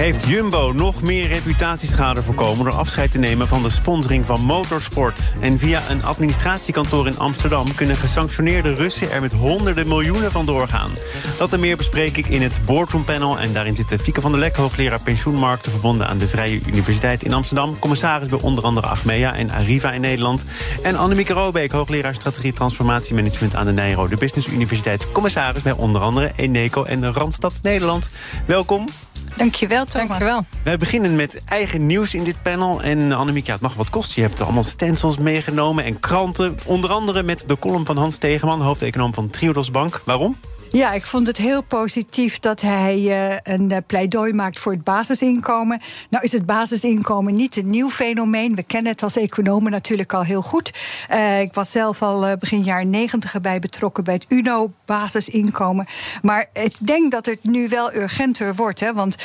Heeft Jumbo nog meer reputatieschade voorkomen door afscheid te nemen van de sponsoring van motorsport? En via een administratiekantoor in Amsterdam kunnen gesanctioneerde Russen er met honderden miljoenen van doorgaan. Dat en meer bespreek ik in het Boardroom Panel. En daarin zitten Fieke van der Lek, hoogleraar pensioenmarkten verbonden aan de Vrije Universiteit in Amsterdam. Commissaris bij onder andere Achmea en Arriva in Nederland. En Annemieke Robeek, hoogleraar strategie transformatiemanagement aan de Nijrode Business Universiteit. Commissaris bij onder andere Eneco en Randstad Nederland. Welkom. Dankjewel, Thomas. Dankjewel. Wij beginnen met eigen nieuws in dit panel. En Annemiek, ja, het mag wat kosten. Je hebt allemaal stencils meegenomen en kranten. Onder andere met de column van Hans Tegeman, hoofdeconoom van Triodos Bank. Waarom? Ja, ik vond het heel positief dat hij uh, een uh, pleidooi maakt voor het basisinkomen. Nou is het basisinkomen niet een nieuw fenomeen. We kennen het als economen natuurlijk al heel goed. Uh, ik was zelf al begin jaren negentig erbij betrokken bij het UNO-basisinkomen. Maar ik denk dat het nu wel urgenter wordt. Hè, want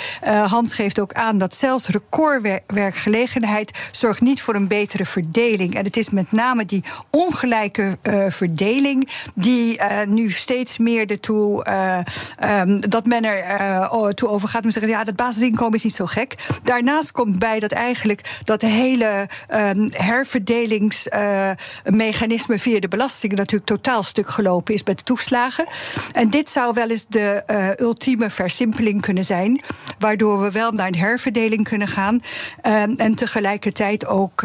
Hans geeft ook aan dat zelfs recordwerkgelegenheid zorgt niet voor een betere verdeling. En het is met name die ongelijke verdeling die nu steeds meer de uh, um, dat men er uh, toe overgaat om te zeggen: ja, dat basisinkomen is niet zo gek. Daarnaast komt bij dat eigenlijk dat hele um, herverdelingsmechanisme via de belastingen natuurlijk totaal stuk gelopen is met de toeslagen. En dit zou wel eens de uh, ultieme versimpeling kunnen zijn, waardoor we wel naar een herverdeling kunnen gaan um, en tegelijkertijd ook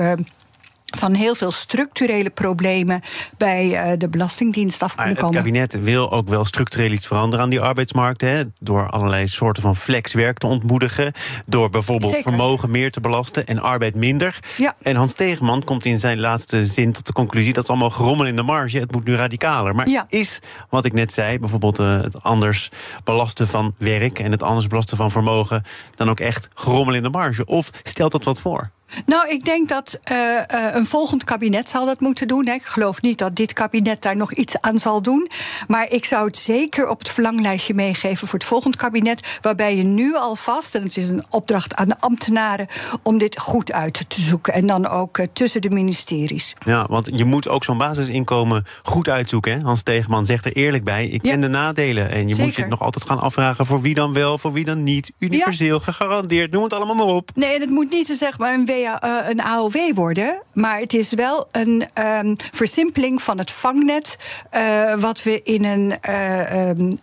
van heel veel structurele problemen bij uh, de Belastingdienst af kunnen komen. Het kabinet wil ook wel structureel iets veranderen aan die arbeidsmarkt. Hè, door allerlei soorten van flexwerk te ontmoedigen. Door bijvoorbeeld Zeker. vermogen meer te belasten en arbeid minder. Ja. En Hans Tegenman komt in zijn laatste zin tot de conclusie... dat is allemaal gerommel in de marge, het moet nu radicaler. Maar ja. is, wat ik net zei, bijvoorbeeld uh, het anders belasten van werk... en het anders belasten van vermogen... dan ook echt gerommel in de marge? Of stelt dat wat voor? Nou, ik denk dat uh, uh, een volgend kabinet zal dat moeten doen. Hè. Ik geloof niet dat dit kabinet daar nog iets aan zal doen. Maar ik zou het zeker op het verlanglijstje meegeven voor het volgend kabinet. Waarbij je nu alvast, en het is een opdracht aan de ambtenaren, om dit goed uit te zoeken. En dan ook uh, tussen de ministeries. Ja, want je moet ook zo'n basisinkomen goed uitzoeken. Hè? Hans Tegenman zegt er eerlijk bij: ik ken de nadelen. En je zeker. moet je nog altijd gaan afvragen voor wie dan wel, voor wie dan niet. Universeel, ja. gegarandeerd, noem het allemaal maar op. Nee, en het moet niet zeg maar een uh, een AOW worden. Maar het is wel een um, versimpeling van het vangnet. Uh, wat we in een uh, um,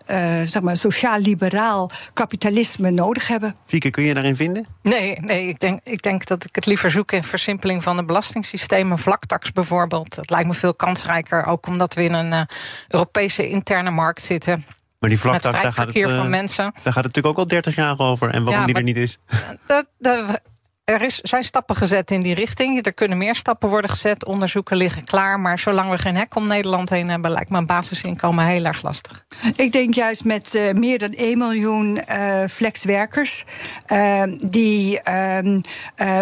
zeg maar sociaal-liberaal kapitalisme nodig hebben. Fieke, kun je daarin vinden? Nee, nee ik, denk, ik denk dat ik het liever zoek in versimpeling van het belastingssysteem. Een vlaktax bijvoorbeeld. Dat lijkt me veel kansrijker. Ook omdat we in een Europese interne markt zitten. Maar die vlaktax, daar gaat, het, van mensen. daar gaat het natuurlijk ook al 30 jaar over. En waarom ja, die er niet is? Dat, dat, er is, zijn stappen gezet in die richting. Er kunnen meer stappen worden gezet. Onderzoeken liggen klaar. Maar zolang we geen hek om Nederland heen hebben, lijkt me een basisinkomen heel erg lastig. Ik denk juist met uh, meer dan 1 miljoen uh, flexwerkers. Uh, die,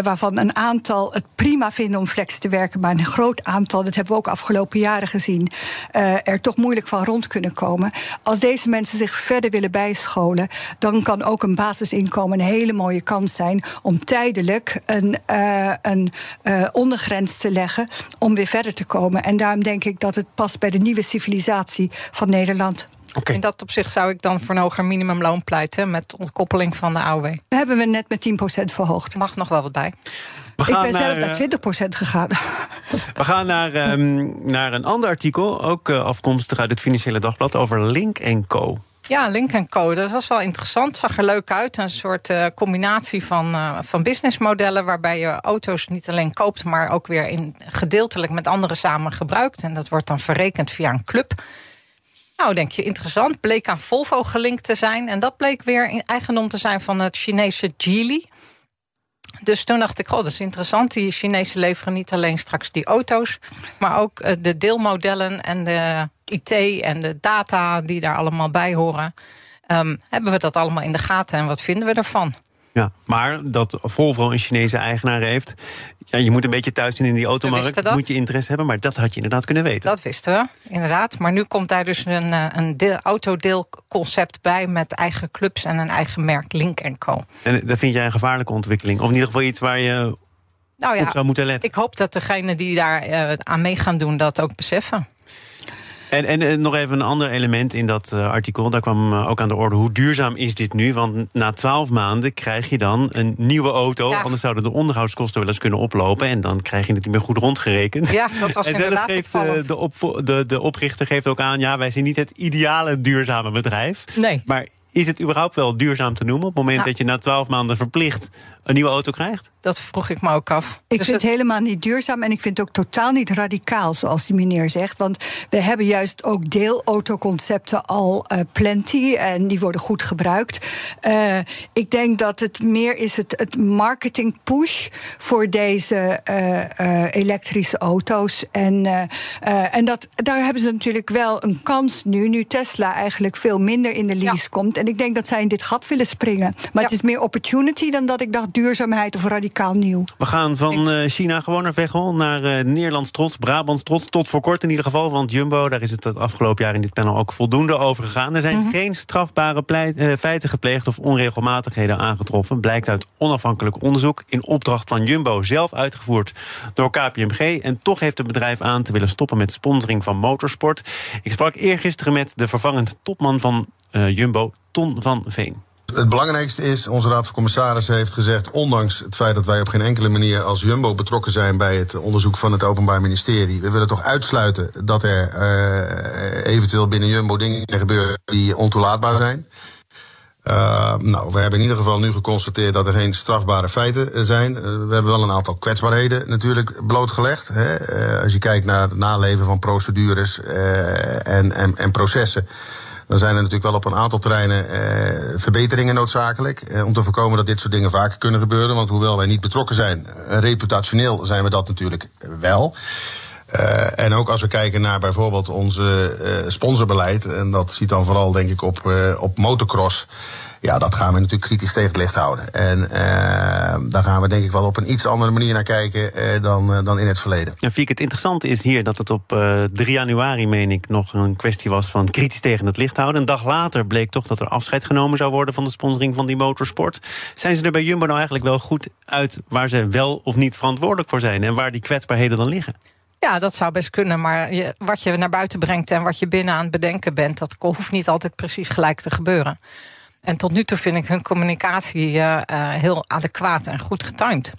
waarvan een aantal het prima vinden om flex te werken. Maar een groot aantal, dat hebben we ook afgelopen jaren gezien. er toch moeilijk van rond kunnen komen. Als deze mensen zich verder willen bijscholen. dan kan ook een basisinkomen een hele mooie kans zijn om tijdelijk een, uh, een uh, ondergrens te leggen om weer verder te komen. En daarom denk ik dat het past bij de nieuwe civilisatie van Nederland. Okay. In dat opzicht zou ik dan voor een hoger minimumloon pleiten met ontkoppeling van de AOW. Dat hebben we net met 10% verhoogd. Mag nog wel wat bij. We ik ben naar, zelf naar 20% gegaan. We gaan naar, um, naar een ander artikel, ook uh, afkomstig uit het Financiële Dagblad, over Link Co. Ja, Link Co. Dat was wel interessant. Zag er leuk uit. Een soort uh, combinatie van, uh, van businessmodellen. waarbij je auto's niet alleen koopt. maar ook weer in, gedeeltelijk met anderen samen gebruikt. En dat wordt dan verrekend via een club. Nou, denk je, interessant. Bleek aan Volvo gelinkt te zijn. En dat bleek weer eigendom te zijn van het Chinese Geely. Dus toen dacht ik, oh, dat is interessant. Die Chinezen leveren niet alleen straks die auto's, maar ook uh, de deelmodellen en de IT en de data die daar allemaal bij horen. Um, hebben we dat allemaal in de gaten en wat vinden we ervan? Ja, maar dat Volvo een Chinese eigenaar heeft. Ja, je moet een beetje thuis zijn in die automarkt. Moet je interesse hebben, maar dat had je inderdaad kunnen weten. Dat wisten we, inderdaad. Maar nu komt daar dus een, eh, een deel, autodeelconcept bij met eigen clubs en een eigen merk Link Co. En dat vind jij een gevaarlijke ontwikkeling? Of in ieder geval iets waar je nou ja, op zou moeten letten? Ik hoop dat degenen die daar uh, aan mee gaan doen dat ook beseffen. En, en, en, nog even een ander element in dat uh, artikel. Daar kwam uh, ook aan de orde. Hoe duurzaam is dit nu? Want na twaalf maanden krijg je dan een nieuwe auto. Ja. Anders zouden de onderhoudskosten wel eens kunnen oplopen. En dan krijg je het niet meer goed rondgerekend. Ja, dat was en zelf geeft uh, de, op, de, de oprichter geeft ook aan... ja, wij zijn niet het ideale duurzame bedrijf. Nee. Maar is het überhaupt wel duurzaam te noemen... op het moment nou. dat je na twaalf maanden verplicht een nieuwe auto krijgt? Dat vroeg ik me ook af. Ik dus vind het helemaal niet duurzaam en ik vind het ook totaal niet radicaal, zoals die meneer zegt. Want we hebben juist ook deelautoconcepten al uh, plenty en die worden goed gebruikt. Uh, ik denk dat het meer is het, het marketing push voor deze uh, elektrische auto's. En, en dat, daar hebben ze natuurlijk wel een kans nu, nu Tesla eigenlijk veel minder in de lease ja. komt. En ik denk dat zij in dit gat willen springen. Maar ja. het is meer opportunity dan dat ik dacht duurzaamheid of radicaal nieuw. We gaan van uh, China gewoon naar Veghel, naar uh, Nederlands trots, Brabants trots. Tot voor kort in ieder geval, want Jumbo, daar is het het afgelopen jaar in dit panel ook voldoende over gegaan. Er zijn mm -hmm. geen strafbare pleit, uh, feiten gepleegd of onregelmatigheden aangetroffen. Blijkt uit onafhankelijk onderzoek in opdracht van Jumbo zelf uitgevoerd door KPMG. En toch heeft het bedrijf aan te willen stoppen met sponsoring van motorsport. Ik sprak eergisteren met de vervangend topman van Jumbo, Ton van Veen. Het belangrijkste is, onze raad van commissarissen heeft gezegd, ondanks het feit dat wij op geen enkele manier als Jumbo betrokken zijn bij het onderzoek van het Openbaar Ministerie, we willen toch uitsluiten dat er uh, eventueel binnen Jumbo dingen gebeuren die ontoelaatbaar zijn. Uh, nou, we hebben in ieder geval nu geconstateerd dat er geen strafbare feiten zijn. We hebben wel een aantal kwetsbaarheden natuurlijk blootgelegd. Hè. Als je kijkt naar het naleven van procedures en, en, en processen dan zijn er natuurlijk wel op een aantal terreinen eh, verbeteringen noodzakelijk. Eh, om te voorkomen dat dit soort dingen vaker kunnen gebeuren. Want hoewel wij niet betrokken zijn, eh, reputationeel zijn we dat natuurlijk wel. Uh, en ook als we kijken naar bijvoorbeeld onze uh, sponsorbeleid, en dat ziet dan vooral denk ik op, uh, op motocross. Ja, dat gaan we natuurlijk kritisch tegen het licht houden. En uh, daar gaan we denk ik wel op een iets andere manier naar kijken uh, dan, uh, dan in het verleden. Ja, Fiek, het interessante is hier dat het op 3 januari, meen ik, nog een kwestie was van kritisch tegen het licht houden. Een dag later bleek toch dat er afscheid genomen zou worden van de sponsoring van die motorsport. Zijn ze er bij Jumbo nou eigenlijk wel goed uit waar ze wel of niet verantwoordelijk voor zijn en waar die kwetsbaarheden dan liggen? Ja, dat zou best kunnen. Maar je, wat je naar buiten brengt en wat je binnen aan het bedenken bent, dat hoeft niet altijd precies gelijk te gebeuren. En tot nu toe vind ik hun communicatie uh, uh, heel adequaat en goed getimed.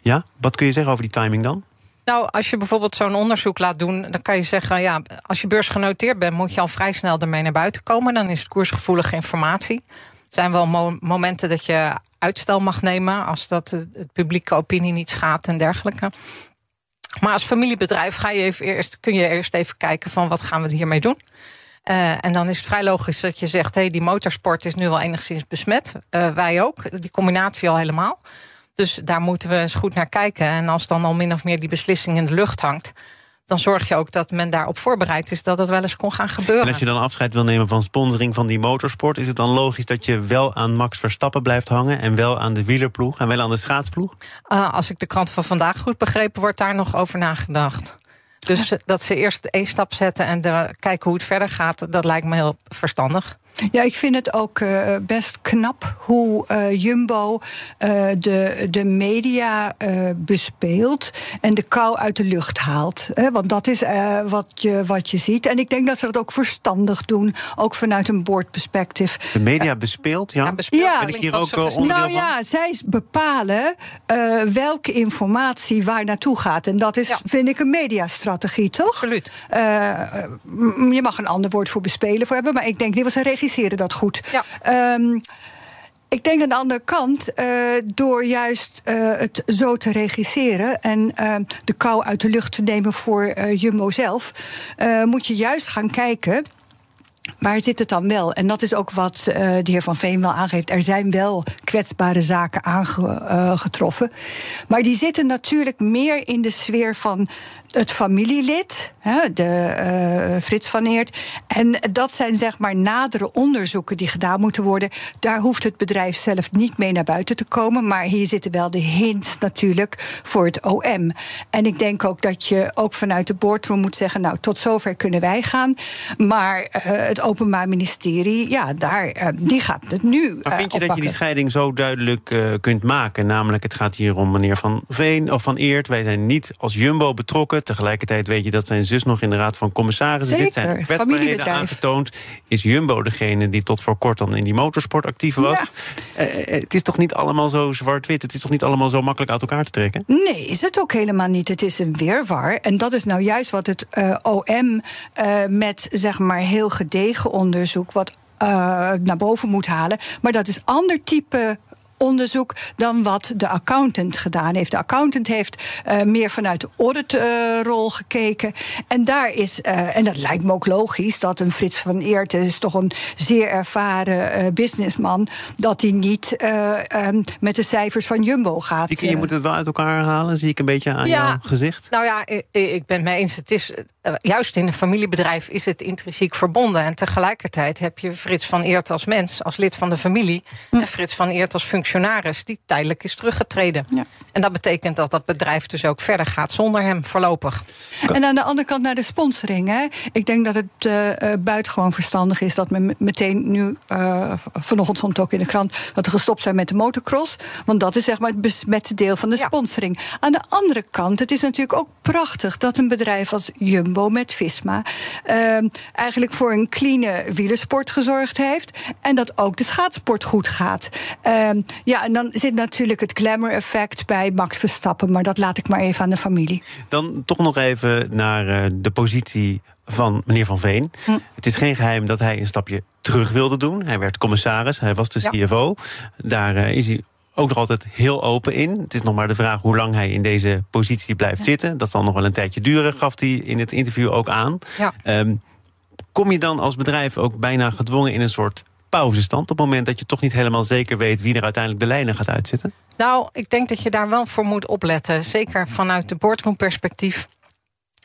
Ja, wat kun je zeggen over die timing dan? Nou, als je bijvoorbeeld zo'n onderzoek laat doen, dan kan je zeggen: ja, als je beursgenoteerd bent, moet je al vrij snel ermee naar buiten komen. Dan is het koersgevoelige informatie. Er zijn wel mo momenten dat je uitstel mag nemen als dat het publieke opinie niet schaadt en dergelijke. Maar als familiebedrijf ga je even eerst, kun je eerst even kijken van wat gaan we hiermee doen. Uh, en dan is het vrij logisch dat je zegt: hé, hey, die motorsport is nu wel enigszins besmet. Uh, wij ook, die combinatie al helemaal. Dus daar moeten we eens goed naar kijken. En als dan al min of meer die beslissing in de lucht hangt, dan zorg je ook dat men daarop voorbereid is dat het wel eens kon gaan gebeuren. En als je dan afscheid wil nemen van sponsoring van die motorsport, is het dan logisch dat je wel aan Max Verstappen blijft hangen en wel aan de wielerploeg en wel aan de schaatsploeg? Uh, als ik de krant van vandaag goed begrepen, wordt daar nog over nagedacht. Dus dat ze eerst één stap zetten en kijken hoe het verder gaat, dat lijkt me heel verstandig. Ja, ik vind het ook uh, best knap hoe uh, Jumbo uh, de, de media bespeelt en de kou uit de lucht haalt. Hè? Want dat is wat, je, wat je ziet. En ik denk dat ze dat ook verstandig doen, ook vanuit een boordperspectief. De media bespeelt, ja? Ja, bespeelt, ja. Ik hier ook onderdeel Nou ja, van? zij bepalen welke informatie waar naartoe gaat. En dat is, ja. vind ik, een mediastrategie, toch? Absoluut. je mag een ander woord voor bespelen voor hebben, maar ik denk, dit was een dat goed. Ja. Um, ik denk aan de andere kant, uh, door juist uh, het zo te regisseren en uh, de kou uit de lucht te nemen voor Jumbo zelf, moet je juist gaan kijken. Waar zit het dan wel? En dat is ook wat de heer Van Veen wel aangeeft. Er zijn wel kwetsbare zaken aangetroffen. maar die zitten natuurlijk meer in de sfeer van het familielid, de uh, Frits van Eert. En dat zijn zeg maar nadere onderzoeken die gedaan moeten worden. Daar hoeft het bedrijf zelf niet mee naar buiten te komen. Maar hier zitten wel de hints natuurlijk voor het OM. En ik denk ook dat je ook vanuit de boardroom moet zeggen: Nou, tot zover kunnen wij gaan. Maar uh, het Openbaar Ministerie, ja, daar, uh, die gaat het nu. Maar vind je oppakken. dat je die scheiding zo duidelijk kunt maken? Namelijk, het gaat hier om meneer Van Veen of Van Eert. Wij zijn niet als Jumbo betrokken. Tegelijkertijd weet je dat zijn zus nog in de Raad van Commissarissen zit. Zijn kwetsbaarheden aangetoond. Is Jumbo degene die tot voor kort dan in die motorsport actief was? Ja. Uh, het is toch niet allemaal zo zwart-wit? Het is toch niet allemaal zo makkelijk uit elkaar te trekken? Nee, is het ook helemaal niet. Het is een weerwar. En dat is nou juist wat het uh, OM uh, met zeg maar heel gedegen onderzoek... wat uh, naar boven moet halen. Maar dat is ander type onderzoek dan wat de accountant gedaan heeft. De accountant heeft uh, meer vanuit de auditrol uh, gekeken. En daar is, uh, en dat lijkt me ook logisch, dat een Frits van Eert is toch een zeer ervaren businessman, dat hij niet um, met de cijfers van Jumbo gaat. Dieke, je moet het wel uit elkaar halen, zie ik een beetje aan ja, jouw gezicht. Nou ja, ik, ik ben het mee eens. Het is, juist in een familiebedrijf is het intrinsiek verbonden. En tegelijkertijd heb je Frits van Eert als mens, als lid van de familie, hm. en Frits van Eert als functionaris die tijdelijk is teruggetreden. Ja. En dat betekent dat dat bedrijf dus ook verder gaat zonder hem voorlopig. En aan de andere kant naar de sponsoring. Hè. Ik denk dat het uh, buitengewoon verstandig is dat men meteen nu, uh, vanochtend stond ook in de krant, dat we gestopt zijn met de motocross. Want dat is zeg maar het besmette deel van de ja. sponsoring. Aan de andere kant, het is natuurlijk ook prachtig dat een bedrijf als Jumbo met Visma uh, eigenlijk voor een clean wielersport gezorgd heeft. En dat ook de schaatsport goed gaat. Ehm, ja, en dan zit natuurlijk het glamour-effect bij Max Verstappen. Maar dat laat ik maar even aan de familie. Dan toch nog even naar uh, de positie van meneer Van Veen. Hm. Het is geen geheim dat hij een stapje terug wilde doen. Hij werd commissaris, hij was de ja. CFO. Daar uh, is hij ook nog altijd heel open in. Het is nog maar de vraag hoe lang hij in deze positie blijft ja. zitten. Dat zal nog wel een tijdje duren, gaf hij in het interview ook aan. Ja. Um, kom je dan als bedrijf ook bijna gedwongen in een soort pauzestand... op het moment dat je toch niet helemaal zeker weet... wie er uiteindelijk de lijnen gaat uitzetten? Nou, ik denk dat je daar wel voor moet opletten. Zeker vanuit de boardroom-perspectief.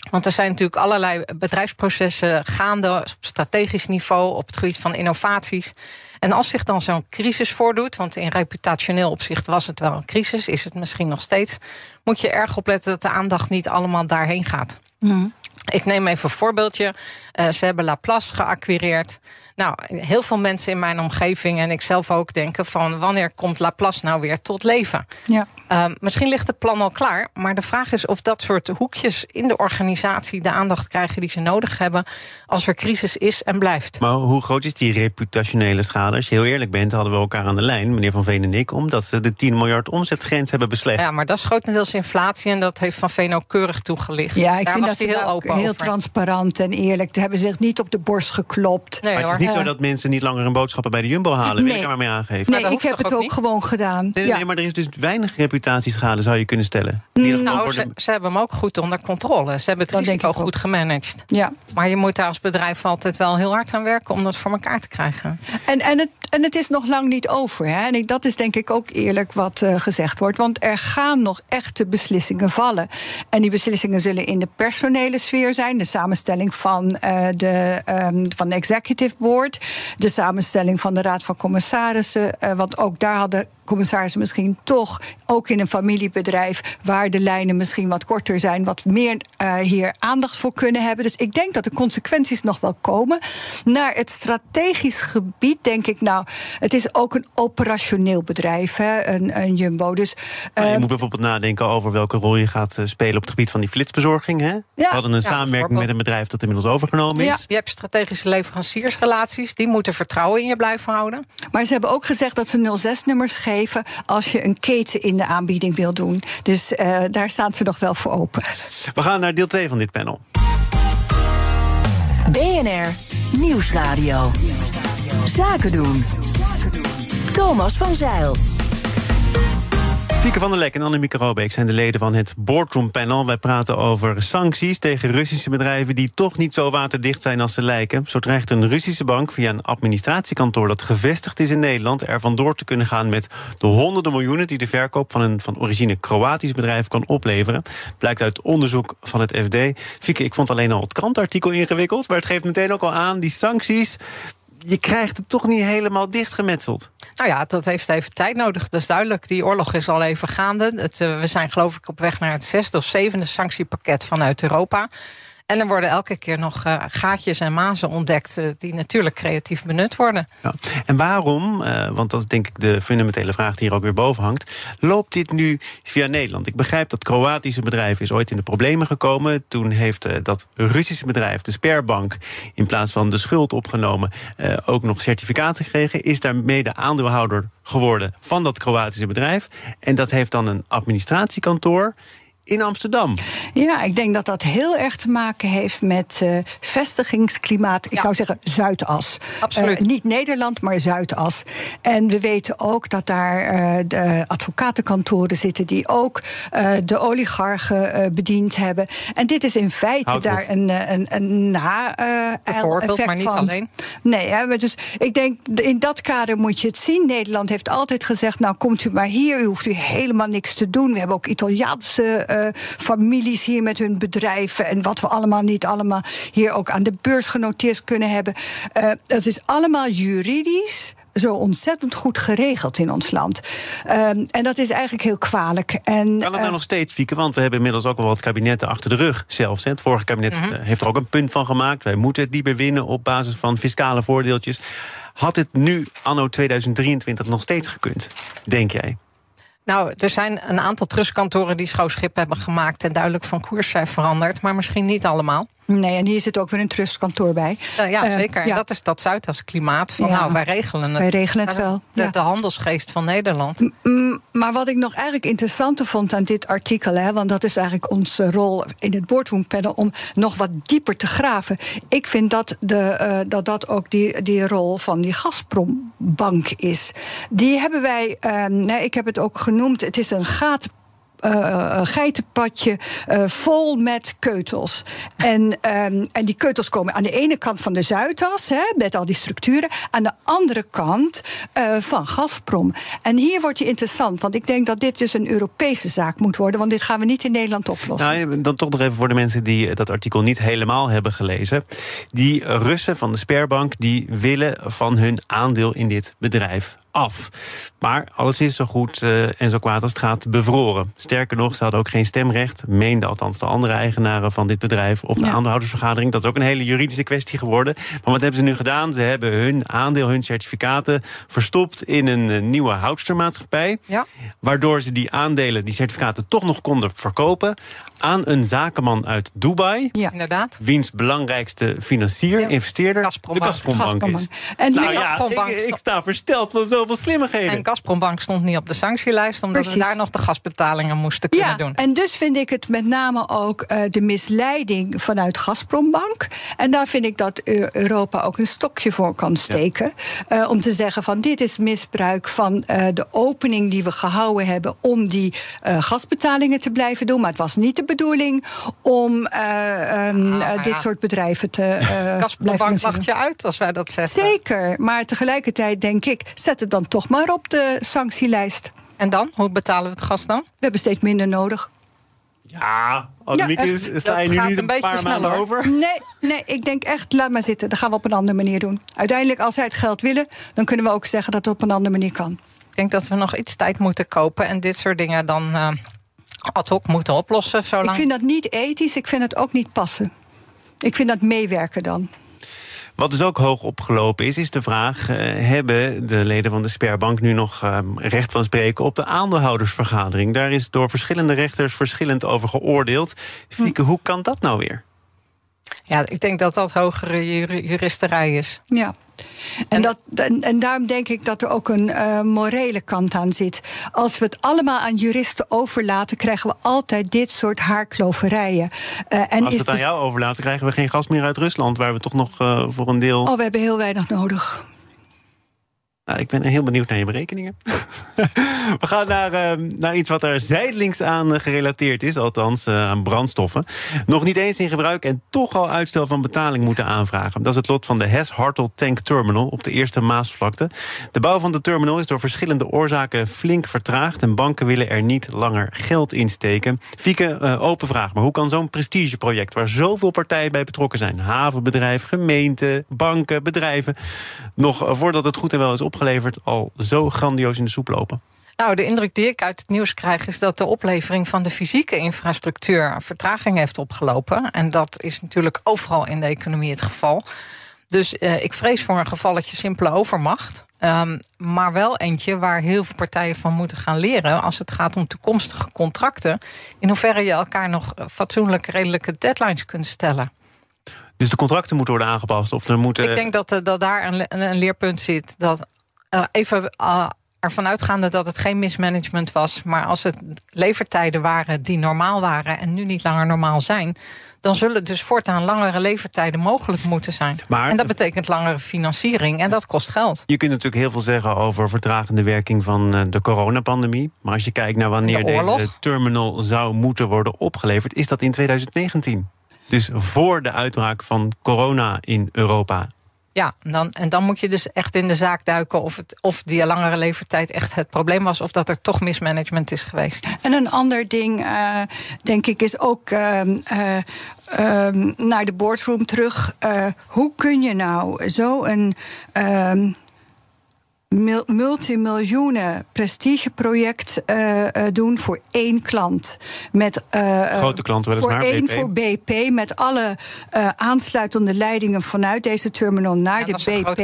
Want er zijn natuurlijk allerlei bedrijfsprocessen gaande op strategisch niveau, op het gebied van innovaties. En als zich dan zo'n crisis voordoet, want in reputationeel opzicht was het wel een crisis, is het misschien nog steeds, moet je erg opletten dat de aandacht niet allemaal daarheen gaat. Mm. Ik neem even een voorbeeldje. Uh, ze hebben Laplace geacquireerd. Nou, heel veel mensen in mijn omgeving en ik zelf ook denken van wanneer komt Laplace nou weer tot leven? Ja. Uh, misschien ligt het plan al klaar, maar de vraag is of dat soort hoekjes in de organisatie de aandacht krijgen die ze nodig hebben als er crisis is en blijft. Maar hoe groot is die reputationele schade? Als je heel eerlijk bent, hadden we elkaar aan de lijn, meneer Van Veen en ik, omdat ze de 10 miljard omzetgrens hebben beslecht. Ja, maar dat is grotendeels inflatie en dat heeft Van Veen ook keurig toegelicht. Ja, ik Daar vind was dat hij heel open heel over. transparant en eerlijk. Ze hebben zich niet op de borst geklopt. Nee, maar het is niet zo Eh, dat mensen niet langer hun boodschappen bij de Jumbo halen. Wil ik er maar mee aangeven. Nee, ik heb het ook gewoon gedaan. Nee, ja. nee, maar er is dus weinig reputatieschade, zou je kunnen stellen. Nou, ze, de- ze hebben hem ook goed onder controle. Ze hebben het Dat risico ik ook. goed gemanaged. ja. Maar je moet daar als bedrijf altijd wel heel hard aan werken om dat voor elkaar te krijgen. En, en, het, en het is nog lang niet over. Hè? En ik, dat is denk ik ook eerlijk wat eh, gezegd wordt. Want er gaan nog echte beslissingen vallen. En die beslissingen zullen in de personele sfeer zijn. De samenstelling van, eh, de, ehm, van de executive board. De samenstelling van de raad van commissarissen. Eh, want ook daar hadden commissarissen misschien toch... ook in een familiebedrijf waar de lijnen misschien wat korter zijn... wat meer eh, hier aandacht voor kunnen hebben. Dus ik denk dat de consequenties nog wel komen. Naar het strategisch gebied denk ik... nou, het is ook een operationeel bedrijf, hè, een, een Jumbo. Dus, Maar je eh, moet bijvoorbeeld nadenken over welke rol je gaat eh, spelen op het gebied van die flitsbezorging. Hè? We hadden een ja, samenwerking met een bedrijf dat inmiddels overgenomen is. Je hebt strategische leveranciersrelaties. Die moeten vertrouwen in je blijven houden. Maar ze hebben ook gezegd dat ze 06-nummers geven... als je een keten in de aanbieding wil doen. Dus eh, daar staan ze nog wel voor open. We gaan naar deel 2 van dit panel. BNR Nieuwsradio. Zaken doen. Thomas van Zeil. Fieke van der Lek en Annemieke Robeek zijn de leden van het Boardroom Panel. Wij praten over sancties tegen Russische bedrijven... die toch niet zo waterdicht zijn als ze lijken. Zo dreigt een Russische bank via een administratiekantoor... dat gevestigd is in Nederland er vandoor te kunnen gaan... met de honderden miljoenen die de verkoop van een van origine Kroatisch bedrijf kan opleveren. Blijkt uit onderzoek van het FD. Fieke, ik vond alleen al het krantartikel ingewikkeld... maar het geeft meteen ook al aan, die sancties je krijgt het toch niet helemaal dichtgemetseld. Nou ja, dat heeft even tijd nodig. Dat is duidelijk. Die oorlog is al even gaande. Het, uh, we zijn geloof ik op weg naar het zesde of zevende sanctiepakket vanuit Europa. En er worden elke keer nog uh, gaatjes en mazen ontdekt... Uh, die natuurlijk creatief benut worden. Ja. En waarom, uh, want dat is denk ik de fundamentele vraag... die hier ook weer boven hangt, loopt dit nu via Nederland? Ik begrijp dat Kroatische bedrijf is ooit in de problemen gekomen. Toen heeft dat Russische bedrijf, de Sperbank... in plaats van de schuld opgenomen, ook nog certificaten gekregen. Is daarmee de aandeelhouder geworden van dat Kroatische bedrijf. En dat heeft dan een administratiekantoor in Amsterdam. Ja, ik denk dat dat heel erg te maken heeft met uh, vestigingsklimaat. Ik ja. zou zeggen Zuidas. Absoluut. Uh, niet Nederland, maar Zuidas. En we weten ook dat daar uh, de advocatenkantoren zitten die ook de oligarchen bediend hebben. En dit is in feite Houd daar een, een, een na Bijvoorbeeld, maar niet van. alleen. Nee, hè, dus ik denk in dat kader moet je het zien. Nederland heeft altijd gezegd: nou komt u maar hier, u hoeft u helemaal niks te doen. We hebben ook Italiaanse uh, families hier met hun bedrijven en wat we allemaal niet allemaal hier ook aan de beurs genoteerd kunnen hebben. Uh, het is allemaal juridisch zo ontzettend goed geregeld in ons land. Um, en dat is eigenlijk heel kwalijk. En, kan het nou nog steeds, Fieke? Want we hebben inmiddels ook wel wat kabinetten achter de rug zelfs. Hè. Het vorige kabinet -hmm. heeft er ook een punt van gemaakt. Wij moeten het niet meer winnen op basis van fiscale voordeeltjes. Had het nu, anno 2023, nog steeds gekund, denk jij? Nou, er zijn een aantal trustkantoren die schouwschip hebben gemaakt en duidelijk van koers zijn veranderd, maar misschien niet allemaal. Nee, en hier zit ook weer een trustkantoor bij. Uh, ja, zeker. Uh, ja. Dat is dat Zuidas klimaat. Van ja. nou, wij regelen het. Wij regelen het wel. De, ja. de handelsgeest van Nederland. M maar wat ik nog eigenlijk interessanter vond aan dit artikel... Hè, want dat is eigenlijk onze rol in het boardroom panel... om nog wat dieper te graven. Ik vind dat de, uh, dat, dat ook die, die rol van die Gazprombank is. Die hebben wij... nee, ik heb het ook genoemd. Het is een gaat uh, een geitenpadje uh, vol met keutels. En, um, en die keutels komen aan de ene kant van de Zuidas, hè, met al die structuren, aan de andere kant van Gazprom. En hier wordt het interessant, want ik denk dat dit dus een Europese zaak moet worden, want dit gaan we niet in Nederland oplossen. Nou, dan toch nog even voor de mensen die dat artikel niet helemaal hebben gelezen. Die Russen van de Sperbank die willen van hun aandeel in dit bedrijf af. Maar alles is zo goed uh, en zo kwaad als het gaat bevroren. Sterker nog, ze hadden ook geen stemrecht. Meenden althans de andere eigenaren van dit bedrijf op de ja. aandeelhoudersvergadering. Dat is ook een hele juridische kwestie geworden. Maar wat hebben ze nu gedaan? Ze hebben hun aandeel, hun certificaten verstopt in een uh, nieuwe houdstermaatschappij. Ja. Waardoor ze die aandelen, die certificaten toch nog konden verkopen aan een zakenman uit Dubai. Ja, inderdaad. Wiens belangrijkste financier, investeerder, de Gazprombank is. En nou ja, ik, ik sta versteld van zo zoveel slimmigheden. En Gazprombank stond niet op de sanctielijst... omdat Precies. we daar nog de gasbetalingen moesten kunnen ja, doen. En dus vind ik het met name ook uh, de misleiding vanuit Gazprombank. En daar vind ik dat Europa ook een stokje voor kan steken. Ja. Uh, om te zeggen van dit is misbruik van uh, de opening die we gehouden hebben... om die gasbetalingen te blijven doen. Maar het was niet de bedoeling om um, ah, dit ja. soort bedrijven te Gazprombank lacht je uit als wij dat zeggen. Zeker, maar tegelijkertijd denk ik... zet het dan toch maar op de sanctielijst. En dan? Hoe betalen we het gas dan? We hebben steeds minder nodig. Ja, Annemieke, ja, sta je nu niet een, een paar maanden over? Nee, nee, ik denk echt, laat maar zitten. Dat gaan we op een andere manier doen. Uiteindelijk, als zij het geld willen... dan kunnen we ook zeggen dat het op een andere manier kan. Ik denk dat we nog iets tijd moeten kopen... en dit soort dingen dan uh, ad hoc moeten oplossen. Zolang... Ik vind dat niet ethisch, ik vind het ook niet passen. Ik vind dat meewerken dan. Wat dus ook hoog opgelopen is, is de vraag: uh, hebben de leden van de Sperbank nu nog uh, recht van spreken op de aandeelhoudersvergadering? Daar is door verschillende rechters verschillend over geoordeeld. Fieke, hm. hoe kan dat nou weer? Ja, ik denk dat dat hogere juristerij is. Ja. En, dat, en, en, daarom denk ik dat er ook een uh, morele kant aan zit. Als we het allemaal aan juristen overlaten, krijgen we altijd dit soort haarkloverijen. Uh, en Als we het aan jou overlaten, krijgen we geen gas meer uit Rusland, waar we toch nog uh, voor een deel. Oh, we hebben heel weinig nodig. Nou, ik ben heel benieuwd naar je berekeningen. We gaan naar, uh, naar iets wat er zijdelings aan uh, gerelateerd is, althans uh, aan brandstoffen. Nog niet eens in gebruik en toch al uitstel van betaling moeten aanvragen. Dat is het lot van de Hes Hartel Tank Terminal op de Eerste Maasvlakte. De bouw van de terminal is door verschillende oorzaken flink vertraagd en banken willen er niet langer geld in steken. Fieke, open vraag, maar hoe kan zo'n prestigeproject waar zoveel partijen bij betrokken zijn, havenbedrijf, gemeente, banken, bedrijven, nog voordat het goed en wel is opgezet, opgeleverd al zo grandioos in de soep lopen? Nou, de indruk die ik uit het nieuws krijg is dat de oplevering van de fysieke infrastructuur vertraging heeft opgelopen. En dat is natuurlijk overal in de economie het geval. Dus uh, ik vrees voor een gevalletje simpele overmacht. Um, maar wel eentje waar heel veel partijen van moeten gaan leren als het gaat om toekomstige contracten. In hoeverre je elkaar nog fatsoenlijk redelijke deadlines kunt stellen. Dus de contracten moeten worden aangepast? Of er moeten... Ik denk dat, uh, dat daar een, een leerpunt zit. Dat uh, even uh, ervan uitgaande dat het geen mismanagement was, maar als het levertijden waren die normaal waren en nu niet langer normaal zijn, dan zullen dus voortaan langere levertijden mogelijk moeten zijn. Maar, en dat betekent langere financiering en dat kost geld. Je kunt natuurlijk heel veel zeggen over vertragende werking van uh, de coronapandemie. Maar als je kijkt naar wanneer de deze terminal zou moeten worden opgeleverd, is dat in 2019. Dus voor de uitbraak van corona in Europa. Ja, dan, en dan moet je dus echt in de zaak duiken of, het, of die langere levertijd echt het probleem was, of dat er toch mismanagement is geweest. En een ander ding, uh, denk ik, is ook uh, uh, naar de boardroom terug. hoe kun je nou zo een ehm, multimiljoenen prestigeproject uh, doen voor één klant. Met, uh, Grote klant weliswaar, voor één voor BP, met alle uh, aansluitende leidingen vanuit deze terminal naar ja, de BP.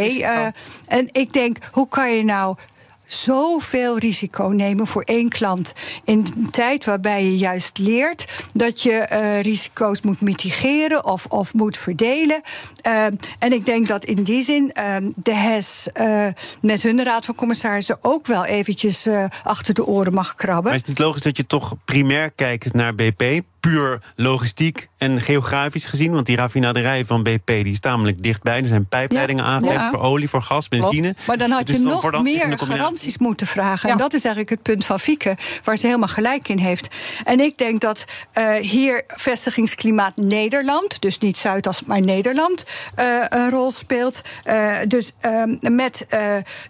en ik denk, hoe kan je nou zoveel risico nemen voor één klant. In een tijd waarbij je juist leert dat je uh, risico's moet mitigeren of, of moet verdelen. Uh, en ik denk dat in die zin uh, de HES met hun raad van commissarissen ook wel eventjes achter de oren mag krabben. Maar is het niet logisch dat je toch primair kijkt naar BP? Puur logistiek en geografisch gezien. Want die raffinaderij van BP die is tamelijk dichtbij. Er zijn pijpleidingen ja, aangelegd ja. voor olie, voor gas, benzine. Maar dan had je dus nog meer garanties moeten vragen. Ja. En dat is eigenlijk het punt van Fieke, waar ze helemaal gelijk in heeft. En ik denk dat uh, hier vestigingsklimaat Nederland, dus niet Zuidas, maar Nederland, uh, een rol speelt. Uh, dus met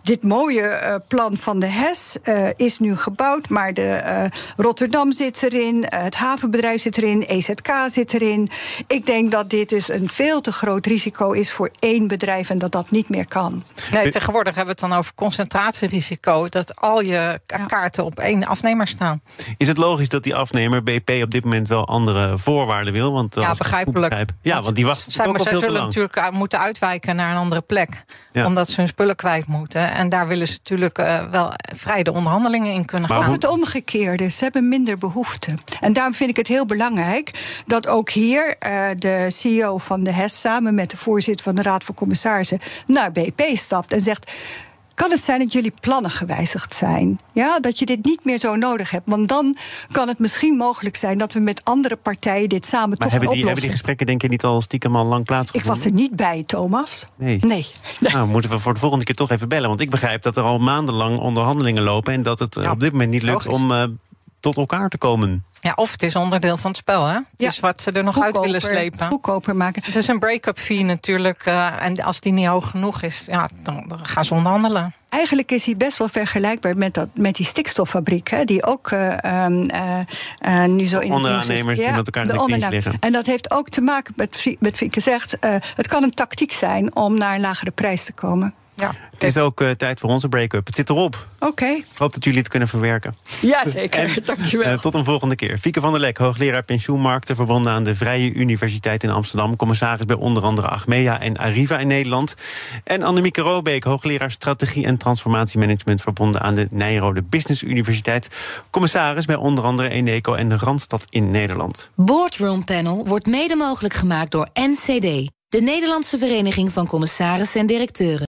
dit mooie plan van de HES is nu gebouwd, maar de Rotterdam zit erin, het havenbedrijf zit erin, EZK zit erin. Ik denk dat dit dus een veel te groot risico is voor één bedrijf en dat dat niet meer kan. Nee, tegenwoordig hebben we het dan over concentratierisico. Dat al je kaarten op één afnemer staan. Is het logisch dat die afnemer BP op dit moment wel andere voorwaarden wil? Want ja, begrijpelijk. Begrijp, ja, want die wacht zij, ook maar zij zullen natuurlijk moeten uitwijken naar een andere plek. Ja. Omdat ze hun spullen kwijt moeten. En daar willen ze natuurlijk uh, wel vrij de onderhandelingen in kunnen maar gaan. Maar het omgekeerde. Ze hebben minder behoefte. En daarom vind ik het heel belangrijk dat ook hier uh, de CEO van de HES samen met de voorzitter van de Raad van Commissarissen naar BP stapt en zegt. Kan het zijn dat jullie plannen gewijzigd zijn? Ja, dat je dit niet meer zo nodig hebt. Want dan kan het misschien mogelijk zijn dat we met andere partijen dit samen maar toch hebben die, hebben die gesprekken denk je niet al stiekem al lang plaatsgevonden? Ik was er niet bij, Thomas. Nee. nee. Nou, moeten we voor de volgende keer toch even bellen. Want ik begrijp dat er al maandenlang onderhandelingen lopen... en dat het ja, op dit moment niet lukt logisch. om uh, tot elkaar te komen. Ja, of het is onderdeel van het spel, hè? Het ja. is wat ze er nog goedkoper, uit willen slepen. Goedkoper maken. Het is een break-up fee natuurlijk. Uh, en als die niet hoog genoeg is, ja, dan, dan gaan ze onderhandelen. Eigenlijk is hij best wel vergelijkbaar met, dat, met die stikstoffabriek, hè, die ook uh, uh, nu zo in de onderaannemers die met elkaar in de clinch liggen. En dat heeft ook te maken met, met wie gezegd, het kan een tactiek zijn om naar een lagere prijs te komen. Ja. Het is ook uh, tijd voor onze break-up. Het zit erop. Oké. Okay. Ik hoop dat jullie het kunnen verwerken. Ja, zeker. En, Dankjewel. Uh, tot een volgende keer. Fieke van der Lek, hoogleraar pensioenmarkten... verbonden aan de Vrije Universiteit in Amsterdam. Commissaris bij onder andere Achmea en Arriva in Nederland. En Annemieke Robeek, hoogleraar strategie en transformatiemanagement... verbonden aan de Nijrode Business Universiteit. Commissaris bij onder andere Eneco en de Randstad in Nederland. Boardroom Panel wordt mede mogelijk gemaakt door NCD... de Nederlandse Vereniging van Commissarissen en Directeuren.